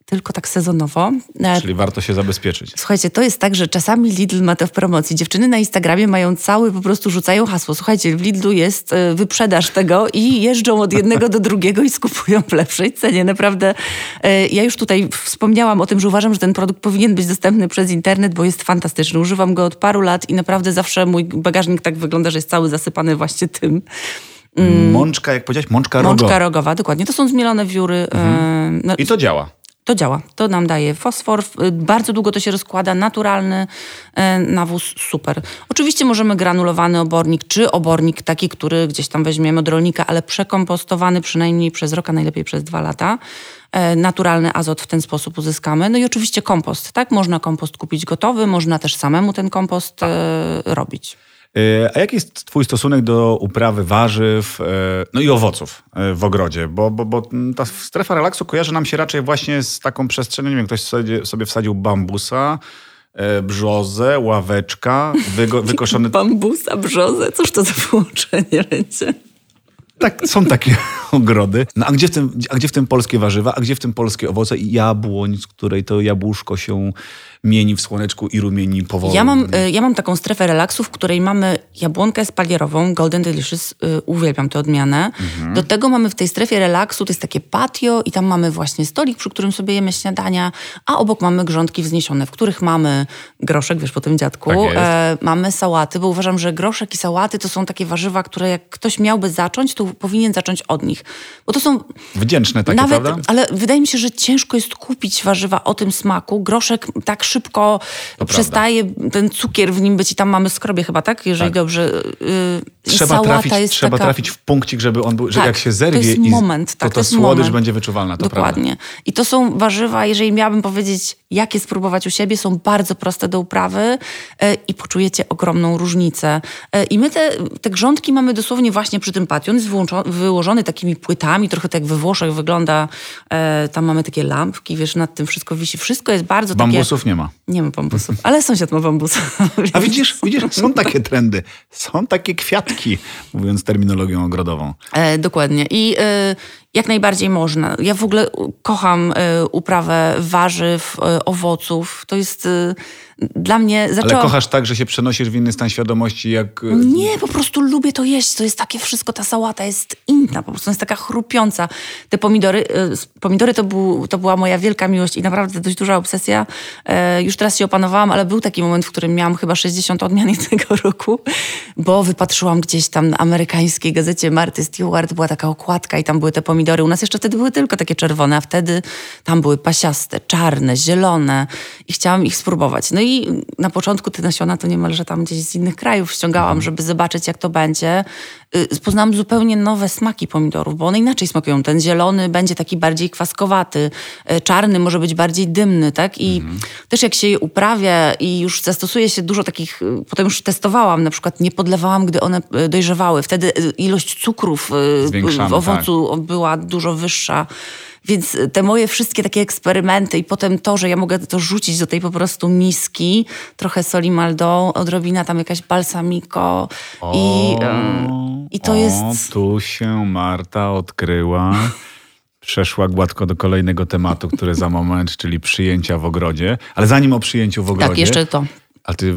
tylko tak sezonowo. E, Czyli warto się zabezpieczyć. Słuchajcie, to jest tak, że czasami Lidl ma to w promocji. Dziewczyny na Instagramie mają cały, po prostu rzucają hasło. Słuchajcie, w Lidlu jest e, wyprzedaż tego i jeżdżą od jednego do drugiego i skupują w lepszej cenie. Naprawdę, e, ja już tutaj wspomniałam o tym, że uważam, że ten produkt powinien być dostępny przez internet, bo jest fantastyczny. Używam go od paru lat i naprawdę zawsze mój bagażnik tak wygląda, że jest cały zasypany właśnie tym. Mm. Mączka, jak powiedziałeś, mączka rogowa. Mączka rogowa, dokładnie. To są zmielone wióry. Mhm. No, I to działa. To działa. To nam daje fosfor. Bardzo długo to się rozkłada. Naturalny e, nawóz, super. Oczywiście możemy granulowany obornik, czy obornik taki, który gdzieś tam weźmiemy od rolnika, ale przekompostowany przynajmniej przez rok, a najlepiej przez dwa lata. E, naturalny azot w ten sposób uzyskamy. No i oczywiście kompost, tak? Można kompost kupić gotowy, można też samemu ten kompost tak. robić. E, a jaki jest Twój stosunek do uprawy warzyw, e, no i owoców e, w ogrodzie? Bo, bo, bo ta strefa relaksu kojarzy nam się raczej właśnie z taką przestrzenią, nie wiem, ktoś sobie, sobie wsadził bambusa, brzozę, ławeczka, wygo, wykoszony... Bambusa, brzozę? Cóż to za połączenie będzie? Tak, są takie ogrody. No a gdzie, w tym, a gdzie w tym polskie warzywa, a gdzie w tym polskie owoce i jabłoń, z której to jabłuszko się mieni w słoneczku i rumieni powoli. Ja mam, y, ja mam taką strefę relaksu, w której mamy jabłonkę spalierową, Golden Delicious, y, uwielbiam tę odmianę. Mhm. Do tego mamy w tej strefie relaksu, to jest takie patio i tam mamy właśnie stolik, przy którym sobie jemy śniadania, a obok mamy grządki wzniesione, w których mamy groszek, wiesz po tym dziadku, tak e, mamy sałaty, bo uważam, że groszek i sałaty to są takie warzywa, które jak ktoś miałby zacząć, to powinien zacząć od nich. Bo to są... Wdzięczne takie, nawet, prawda? Ale wydaje mi się, że ciężko jest kupić warzywa o tym smaku. Groszek tak szybko to przestaje prawda. ten cukier w nim być i tam mamy skrobie chyba, tak? Jeżeli tak. dobrze. Yy, trzeba trafić, trzeba taka... trafić w punkcik, żeby on był, że tak, jak się zerwie to jest i moment, tak, to, to, to słodycz moment. będzie wyczuwalna. To Dokładnie. Prawda. I to są warzywa, jeżeli miałabym powiedzieć, jakie spróbować u siebie, są bardzo proste do uprawy yy, i poczujecie ogromną różnicę. Yy, I my te, te grządki mamy dosłownie właśnie przy tym patio. On jest wyłożony takimi płytami, trochę tak jak we Włoszech wygląda. E, tam mamy takie lampki, wiesz, nad tym wszystko wisi. Wszystko jest bardzo Bambusów takie... Bambusów nie ma. Nie ma bambusów, ale sąsiad ma bambusa. A widzisz, widzisz, są takie trendy, są takie kwiatki, mówiąc terminologią ogrodową. E, dokładnie. I e, jak najbardziej można. Ja w ogóle kocham e, uprawę warzyw, e, owoców. To jest e, dla mnie zaczęłam... Ale kochasz tak, że się przenosisz w inny stan świadomości, jak... E, Nie, po prostu lubię to jeść. To jest takie wszystko, ta sałata jest inna, po prostu jest taka chrupiąca. Te pomidory, e, pomidory to, był, to była moja wielka miłość i naprawdę dość duża obsesja. E, już teraz się opanowałam, ale był taki moment, w którym miałam chyba 60 odmian jednego roku, bo wypatrzyłam gdzieś tam na amerykańskiej gazecie Marty Stewart, była taka okładka i tam były te pomidory. U nas jeszcze wtedy były tylko takie czerwone, a wtedy tam były pasiaste, czarne, zielone i chciałam ich spróbować. No i na początku te nasiona to niemalże tam gdzieś z innych krajów ściągałam, żeby zobaczyć jak to będzie. Y, Poznałam zupełnie nowe smaki pomidorów, bo one inaczej smakują. Ten zielony będzie taki bardziej kwaskowaty, y, czarny może być bardziej dymny, tak? I też jak się je uprawia i już zastosuje się dużo takich, y, potem już testowałam, na przykład nie podlewałam, gdy one dojrzewały. Wtedy ilość cukrów Zwiększamy, w owocu była dużo wyższa. Więc te moje wszystkie takie eksperymenty i potem to, że ja mogę to rzucić do tej po prostu miski, trochę soli maldo, odrobina tam jakaś balsamico i, e, i to o, jest... tu się Marta odkryła. Przeszła gładko do kolejnego tematu, który za moment, czyli przyjęcia w ogrodzie. Ale zanim o przyjęciu w ogrodzie... Tak, jeszcze to. A ty,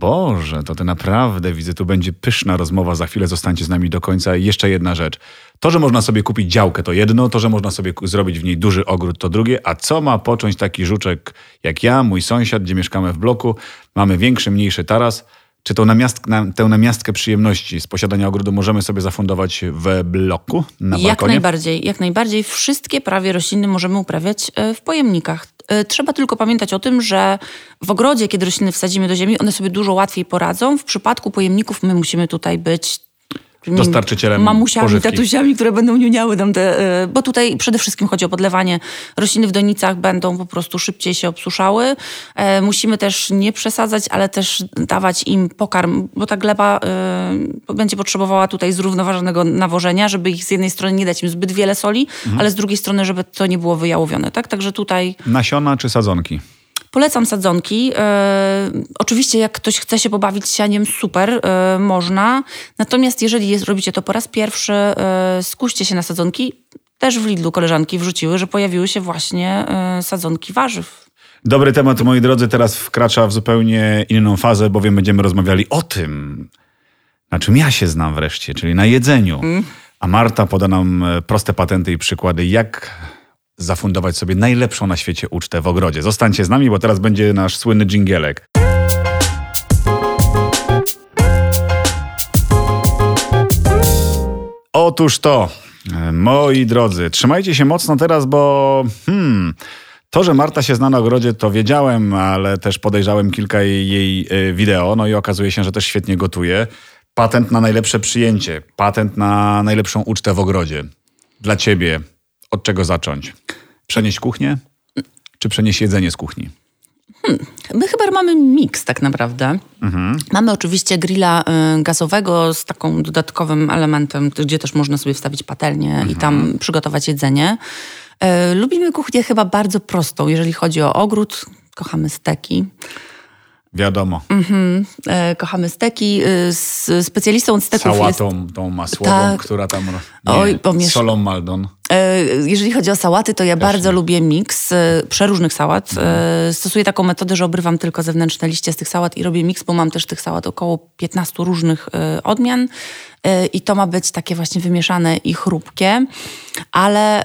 Boże, to ty naprawdę widzę, tu będzie pyszna rozmowa, za chwilę zostańcie z nami do końca. I jeszcze jedna rzecz. To, że można sobie kupić działkę, to jedno, to, że można sobie zrobić w niej duży ogród, to drugie, a co ma począć taki żuczek jak ja, mój sąsiad, gdzie mieszkamy w bloku, mamy większy, mniejszy taras, czy tą, namiast, na, tę namiastkę przyjemności z posiadania ogrodu możemy sobie zafundować w bloku, na Jak balkonie? najbardziej, jak najbardziej. Wszystkie prawie rośliny możemy uprawiać e, w pojemnikach. E, Trzeba tylko pamiętać o tym, że w ogrodzie, kiedy rośliny wsadzimy do ziemi, one sobie dużo łatwiej poradzą. W przypadku pojemników my musimy tutaj być Dostarczycielem mamusiami, pożywki. tatusiami, które będą niuniały nam te... e, Bo tutaj przede wszystkim chodzi o podlewanie. Rośliny w donicach będą po prostu szybciej się obsuszały. E, Musimy też nie przesadzać, ale też dawać im pokarm, bo ta gleba e, będzie potrzebowała tutaj zrównoważonego nawożenia, żeby ich z jednej strony nie dać im zbyt wiele soli, Mhm. ale z drugiej strony, żeby to nie było wyjałowione. Tak? Także tutaj Nasiona czy sadzonki? Polecam sadzonki. E, oczywiście, jak ktoś chce się pobawić sianiem, super, e, można. Natomiast jeżeli jest, robicie to po raz pierwszy, e, skuście się na sadzonki. Też w Lidlu koleżanki wrzuciły, że pojawiły się właśnie sadzonki warzyw. Dobry temat, moi drodzy, teraz wkracza w zupełnie inną fazę, bowiem będziemy rozmawiali o tym, na czym ja się znam wreszcie, czyli na jedzeniu. A Marta poda nam proste patenty i przykłady, jak zafundować sobie najlepszą na świecie ucztę w ogrodzie. Zostańcie z nami, bo teraz będzie nasz słynny dżingielek. Otóż to, moi drodzy, trzymajcie się mocno teraz, bo hmm, to, że Marta się zna na ogrodzie, to wiedziałem, ale też podejrzałem kilka jej, jej wideo, no i okazuje się, że też świetnie gotuje. Patent na najlepsze przyjęcie, patent na najlepszą ucztę w ogrodzie. Dla ciebie, od czego zacząć? Przenieść kuchnię, czy przenieść jedzenie z kuchni? My chyba mamy miks tak naprawdę. Mamy oczywiście grilla y, gazowego z taką dodatkowym elementem, gdzie też można sobie wstawić patelnię i tam przygotować jedzenie. Y, Lubimy kuchnię chyba bardzo prostą, jeżeli chodzi o ogród. Kochamy steki. Wiadomo, E, kochamy steki. Y, Z specjalistą od steków jest... sałatą tą masłową, Tak. która tam... Nie, Oj, pomiesz- solą Maldon. E, Jeżeli chodzi o sałaty, to ja bardzo lubię miks e, przeróżnych sałat. E, Stosuję taką metodę, że obrywam tylko zewnętrzne liście z tych sałat i robię miks, bo mam też tych sałat około 15 różnych odmian. I to ma być takie właśnie wymieszane i chrupkie. Ale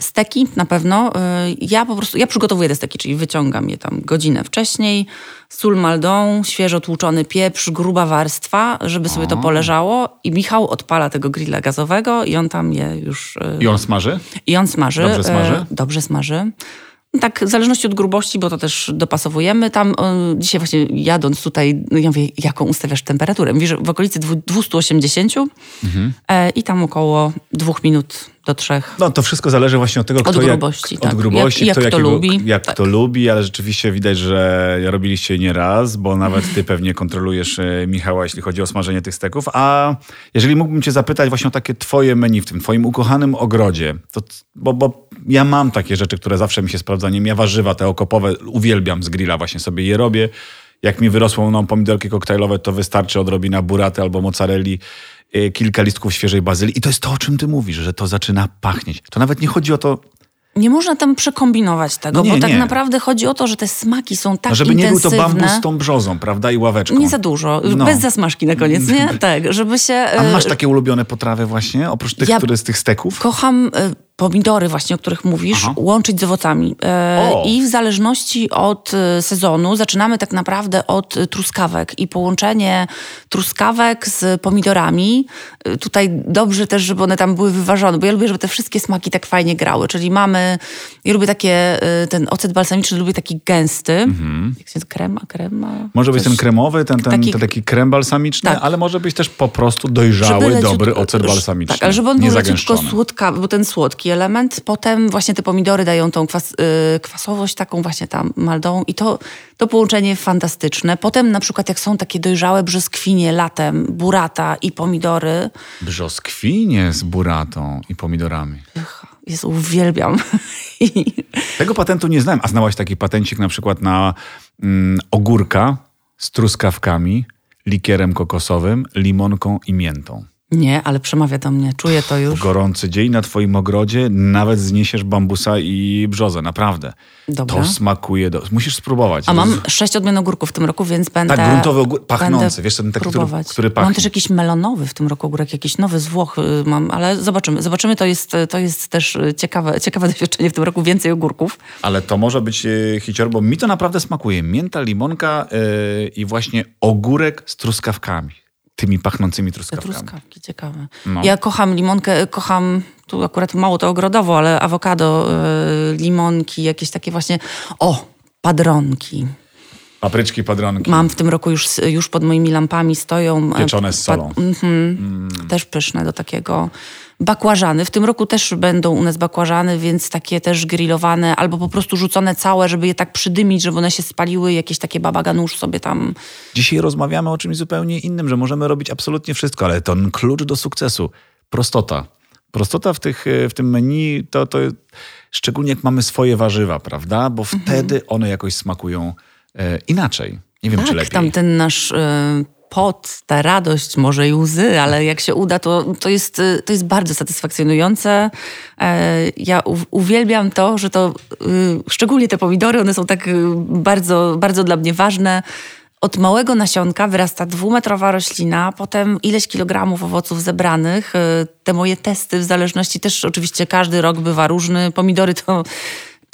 steki na pewno. E, Ja po prostu, ja przygotowuję te steki, czyli wyciągam je tam godzinę wcześniej. Sól maldą, świeżo tłuczony pieprz, gruba warstwa, żeby sobie to poleżało. I Michał odpala tego grilla gazowego i on tam je już... e, I on smaży? i on smaży. Dobrze smaży? E, dobrze smaży. Tak, w zależności od grubości, bo to też dopasowujemy. Tam dzisiaj właśnie jadąc tutaj, no ja mówię, jaką ustawiasz temperaturę? Mówi, że w okolicy dwu- 280 Mhm. e, i tam około dwóch minut do trzech. No to wszystko zależy właśnie od tego, kto grubości, jak, tak. Od grubości, Jak- kto jak kto jakiego, lubi. Jak Tak. kto lubi, ale rzeczywiście widać, że robiliście nie raz, bo nawet ty pewnie kontrolujesz e, Michała, jeśli chodzi o smażenie tych steków. A jeżeli mógłbym cię zapytać właśnie o takie twoje menu w tym twoim ukochanym ogrodzie, to, bo, bo ja mam takie rzeczy, które zawsze mi się sprawdzaniem. Ja warzywa te okopowe uwielbiam z grilla, właśnie sobie je robię. Jak mi wyrosłą no, pomidorki koktajlowe, to wystarczy odrobina buraty albo mozzarelli, kilka listków świeżej bazylii. I to jest to, o czym ty mówisz, że to zaczyna pachnieć. To nawet nie chodzi o to, Nie można tam przekombinować tego, No nie, bo tak nie. naprawdę chodzi o to, że te smaki są tak No żeby nie był to intensywne. bambus z tą brzozą, prawda? I ławeczką. Nie za dużo, No. bez zasmażki na koniec, nie? Tak, żeby się... A masz takie ulubione potrawy właśnie, oprócz tych, Ja- które z tych steków? Kocham e, pomidory właśnie, o których mówisz, Aha. łączyć z owocami. E! I w zależności od e, sezonu zaczynamy tak naprawdę od e, truskawek i połączenie truskawek z pomidorami. E, Tutaj dobrze też, żeby one tam były wyważone, bo ja lubię, żeby te wszystkie smaki tak fajnie grały. Czyli mamy, ja lubię takie, ten ocet balsamiczny lubię taki gęsty. Jak się krema, krema? Mhm. Może być ten kremowy, ten, ten, Taki- ten taki krem balsamiczny, Tak. ale może być też po prostu dojrzały, leciut- dobry ocet balsamiczny. Tak, ale żeby on nie był leciutko słodka, bo ten słodki element, potem właśnie te pomidory dają tą kwas, y, kwasowość taką właśnie tam maldową i to, to połączenie fantastyczne. Potem na przykład jak są takie dojrzałe brzoskwinie latem, burata i pomidory, Brzoskwinie z buratą i pomidorami. ach, Jezu, uwielbiam. Tego patentu nie znałem. A znałaś taki patencik na przykład na mm, ogórka z truskawkami, likierem kokosowym, limonką i miętą. Nie, ale przemawia do mnie, czuję to W już. gorący dzień na twoim ogrodzie nawet zniesiesz bambusa i brzozę, naprawdę. Dobra. To smakuje. Do... Musisz spróbować. A mam sześć odmian ogórków w tym roku, więc będę. Tak, gruntowy ogór- pachnący, wiesz, ten taki, który- próbować. który Mam pachnie. też jakiś melonowy w tym roku ogórek, jakiś nowy z Włoch y, mam, ale zobaczymy. Zobaczymy, to jest, to jest też y, ciekawe, ciekawe doświadczenie w tym roku, więcej ogórków. Ale to może być e, hicior, bo mi to naprawdę smakuje. Mięta, limonka e, i właśnie ogórek z truskawkami. Tymi pachnącymi Te truskawkami. truskawki, ciekawe. No. Ja kocham limonkę, kocham, tu akurat mało to ogrodowo, ale awokado, y, limonki, jakieś takie właśnie, o, padronki. Papryczki, padronki. Mam w tym roku już, już pod moimi lampami stoją. e, Pieczone z solą. mhm. Też pyszne do takiego. Bakłażany. W tym roku też będą u nas bakłażany, więc takie też grillowane albo po prostu rzucone całe, żeby je tak przydymić, żeby one się spaliły. Jakieś takie baba ganusz sobie tam. Dzisiaj rozmawiamy o czymś zupełnie innym, że możemy robić absolutnie wszystko, ale to klucz do sukcesu. Prostota. Prostota w, tych, e, w tym menu to, to szczególnie jak mamy swoje warzywa, prawda? Bo Mhm. wtedy one jakoś smakują e, inaczej. Nie wiem, czy Tak, lepiej. tam ten nasz y, pot, ta radość, może i łzy, ale jak się uda, to, to, jest, y, to jest bardzo satysfakcjonujące. E, ja uwielbiam to, że to, y, szczególnie te pomidory, one są tak y, bardzo, bardzo dla mnie ważne. Od małego nasionka wyrasta dwumetrowa roślina, potem ileś kilogramów owoców zebranych. Y, Te moje testy, w zależności też oczywiście każdy rok bywa różny. Pomidory to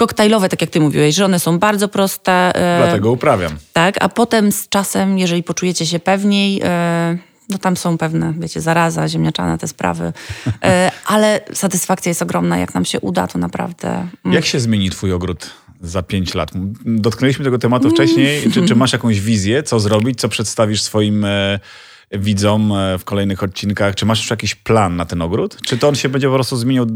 koktajlowe, tak jak ty mówiłeś, że one są bardzo proste. e, Dlatego uprawiam. tak, a potem z czasem, jeżeli poczujecie się pewniej, e, no tam są pewne, wiecie, zaraza, ziemniaczana, te sprawy, e, ale satysfakcja jest ogromna, jak nam się uda, to naprawdę... mm, Jak się zmieni twój ogród za pięć lat? Dotknęliśmy tego tematu wcześniej. Czy, czy masz jakąś wizję, co zrobić, co przedstawisz swoim widzom w kolejnych odcinkach? Czy masz już jakiś plan na ten ogród? Czy to on się będzie po prostu zmieniał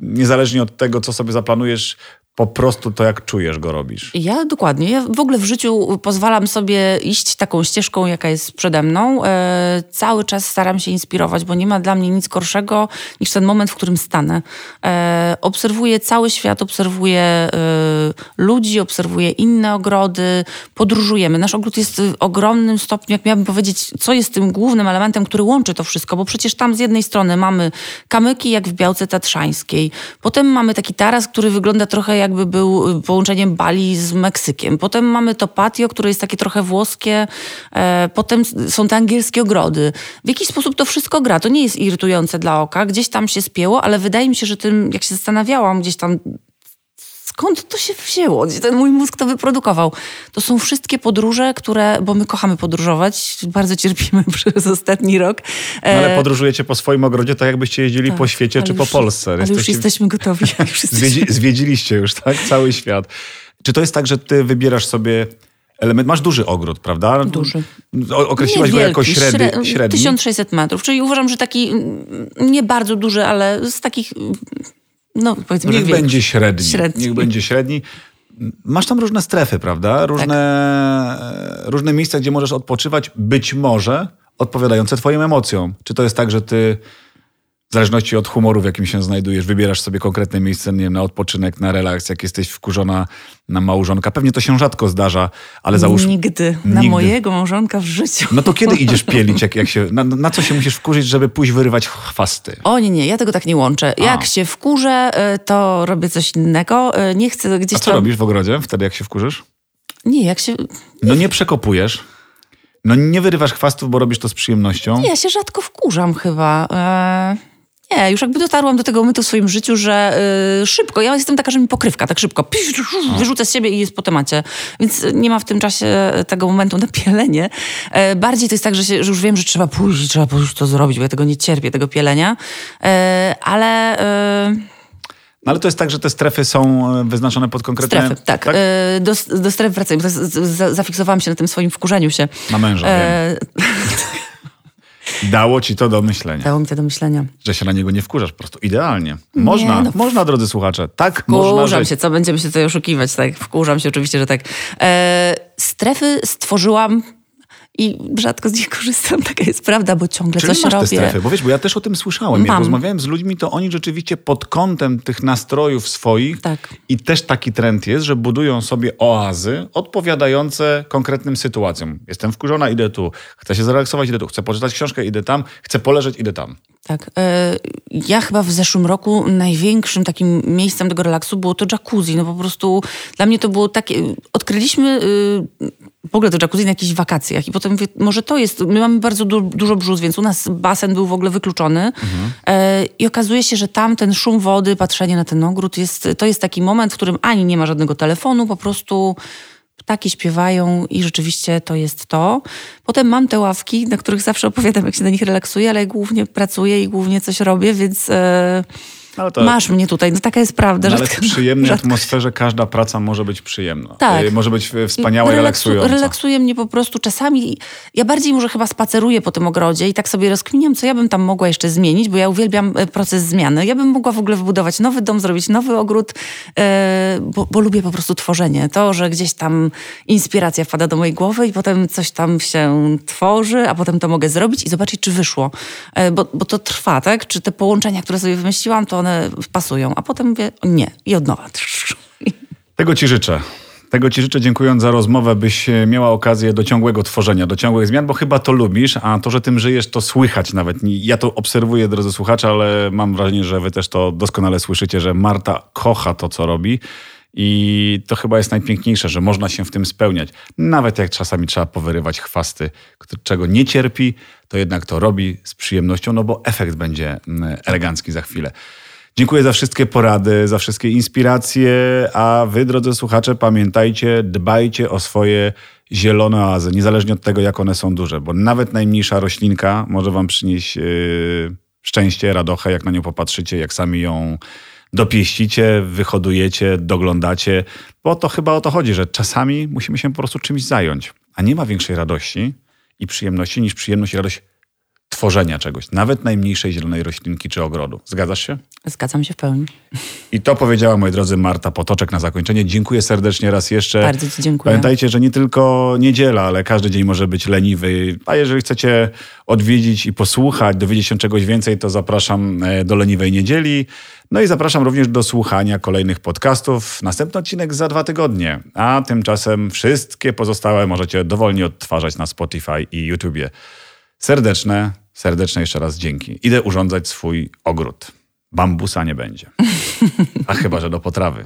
niezależnie od tego, co sobie zaplanujesz, po prostu to, jak czujesz, go robisz? Ja dokładnie. Ja w ogóle w życiu pozwalam sobie iść taką ścieżką, jaka jest przede mną. E, cały czas staram się inspirować, bo nie ma dla mnie nic gorszego niż ten moment, w którym stanę. E, obserwuję cały świat, obserwuję e, ludzi, obserwuję inne ogrody, podróżujemy. Nasz ogród jest w ogromnym stopniu, jak miałabym powiedzieć, co jest tym głównym elementem, który łączy to wszystko, bo przecież tam z jednej strony mamy kamyki, jak w Białce Tatrzańskiej. Potem mamy taki taras, który wygląda trochę jakby był y, połączeniem Bali z Meksykiem. Potem mamy to patio, które jest takie trochę włoskie. E, potem są te angielskie ogrody. W jakiś sposób to wszystko gra. To nie jest irytujące dla oka. Gdzieś tam się spięło, ale wydaje mi się, że tym, jak się zastanawiałam, gdzieś tam skąd to się wzięło? Gdzie ten mój mózg to wyprodukował? To są wszystkie podróże, które, bo my kochamy podróżować, bardzo cierpimy przez ostatni rok. No, ale E, podróżujecie po swoim ogrodzie tak, jakbyście jeździli po świecie czy po już- Polsce. Ale już Jesteście- jesteśmy gotowi. Już jesteśmy... Zwiedzi, zwiedziliście już, tak? Cały świat. Czy to jest tak, że ty wybierasz sobie element... Masz duży ogród, prawda? Duży. Określiłaś go jako średni, śre- średni. 1600 metrów, czyli uważam, że taki nie bardzo duży, ale z takich, no powiedzmy, Niech będzie średni. Średni. Niech będzie średni. Masz tam różne strefy, prawda? Różne, Tak. różne miejsca, gdzie możesz odpoczywać, być może odpowiadające twoim emocjom. Czy to jest tak, że ty w zależności od humoru, w jakim się znajdujesz, wybierasz sobie konkretne miejsce nie wiem, na odpoczynek, na relaks, jak jesteś wkurzona na małżonka. Pewnie to się rzadko zdarza, ale załóż... Nigdy. Na Nigdy. mojego małżonka w życiu. No to kiedy idziesz pielić, jak, jak się, na, na co się musisz wkurzyć, żeby pójść wyrywać chwasty? O nie, nie, ja tego tak nie łączę. Jak się wkurzę, y, to robię coś innego. Y, Nie chcę gdzieś A co tam... robisz w ogrodzie wtedy, jak się wkurzysz? Nie, jak się... No nie przekopujesz. No nie wyrywasz chwastów, bo robisz to z przyjemnością. Nie, ja się rzadko wkurzam chyba. E, Nie, już jakby dotarłam do tego momentu w swoim życiu, że y, szybko, ja jestem taka, że mi pokrywka, tak szybko, pisz, wyrzucę z siebie i jest po temacie. Więc nie ma w tym czasie tego momentu na pielenie. E, bardziej to jest tak, że, się, że już wiem, że trzeba pójść, trzeba pójść to zrobić, bo ja tego nie cierpię, tego pielenia. E, ale... E, No ale to jest tak, że te strefy są e, wyznaczone pod konkretne... Strefy, tak. E, Do, do stref z- Zafiksowałam się na tym swoim wkurzeniu się. Na męża, E, Dało ci to do myślenia. dało mi to do myślenia. Że się na niego nie wkurzasz, po prostu idealnie. Można, no. można, drodzy słuchacze. Tak można Wkurzam się, co będziemy się tutaj oszukiwać, tak? Wkurzam się oczywiście, że tak. E, strefy stworzyłam i rzadko z nich korzystam, taka jest prawda, bo ciągle Czyli coś masz te robię. strefy, bo wiesz, bo ja też o tym słyszałem. Jak Mam. rozmawiałem z ludźmi, to oni rzeczywiście pod kątem tych nastrojów swoich Tak. i też taki trend jest, że budują sobie oazy odpowiadające konkretnym sytuacjom. Jestem wkurzona, idę tu. Chcę się zrelaksować, idę tu. Chcę poczytać książkę, idę tam. Chcę poleżeć, idę tam. Tak. E, ja chyba w zeszłym roku największym takim miejscem tego relaksu było to jacuzzi. No po prostu dla mnie to było takie... Odkryliśmy y, w ogóle to jacuzzi na jakichś wakacjach i potem mówię, może to jest... My mamy bardzo du dużo brzus, więc u nas basen był w ogóle wykluczony e, i okazuje się, że tam ten szum wody, patrzenie na ten ogród, jest, to jest taki moment, w którym ani nie ma żadnego telefonu, po prostu ptaki śpiewają i rzeczywiście to jest to. Potem mam te ławki, na których zawsze opowiadam, jak się na nich relaksuję, ale głównie pracuję i głównie coś robię, więc e, Ale to- masz mnie tutaj. No taka jest prawda. No, ale w przyjemnej rzadko- atmosferze każda praca może być przyjemna. Tak. Y, Może być y, wspaniała i Relaksu- relaksująca. Relaksuje mnie po prostu czasami. Ja bardziej może chyba spaceruję po tym ogrodzie i tak sobie rozkminiam, co ja bym tam mogła jeszcze zmienić, bo ja uwielbiam e, proces zmiany. Ja bym mogła w ogóle wybudować nowy dom, zrobić nowy ogród, bo, bo lubię po prostu tworzenie. To, że gdzieś tam inspiracja wpada do mojej głowy i potem coś tam się tworzy, a potem to mogę zrobić i zobaczyć, czy wyszło. Bo, bo to trwa, tak? Czy te połączenia, które sobie wymyśliłam, to one pasują. A potem mówię, nie, i od nowa. Tego ci życzę. Tego ci życzę, dziękując za rozmowę, byś e, miała okazję do ciągłego tworzenia, do ciągłych zmian, bo chyba to lubisz, a to, że tym żyjesz, to słychać nawet. Ja to obserwuję, drodzy słuchacze, ale mam wrażenie, że wy też to doskonale słyszycie, że Marta kocha to, co robi. I to chyba jest najpiękniejsze, że można się w tym spełniać. Nawet jak czasami trzeba powyrywać chwasty, czego nie cierpi, to jednak to robi z przyjemnością, no bo efekt będzie mm, elegancki za chwilę. Dziękuję za wszystkie porady, za wszystkie inspiracje, a wy, drodzy słuchacze, pamiętajcie, dbajcie o swoje zielone oazy, niezależnie od tego, jak one są duże, bo nawet najmniejsza roślinka może wam przynieść yy, szczęście, radochę, jak na nią popatrzycie, jak sami ją dopieścicie, wyhodujecie, doglądacie, bo to chyba o to chodzi, że czasami musimy się po prostu czymś zająć, a nie ma większej radości i przyjemności niż przyjemność i radość tworzenia czegoś, nawet najmniejszej zielonej roślinki czy ogrodu. Zgadzasz się? Zgadzam się w pełni. I to powiedziała, moi drodzy, Marta Potoczek na zakończenie. Dziękuję serdecznie raz jeszcze. Bardzo ci dziękuję. Pamiętajcie, że nie tylko niedziela, ale każdy dzień może być leniwy. A jeżeli chcecie odwiedzić i posłuchać, dowiedzieć się czegoś więcej, to zapraszam e, do Leniwej Niedzieli. No i zapraszam również do słuchania kolejnych podcastów. Następny odcinek za dwa tygodnie. A tymczasem wszystkie pozostałe możecie dowolnie odtwarzać na Spotify i YouTubie. Serdeczne, serdeczne jeszcze raz dzięki. Idę urządzać swój ogród. Bambusa nie będzie. A chyba, że do potrawy.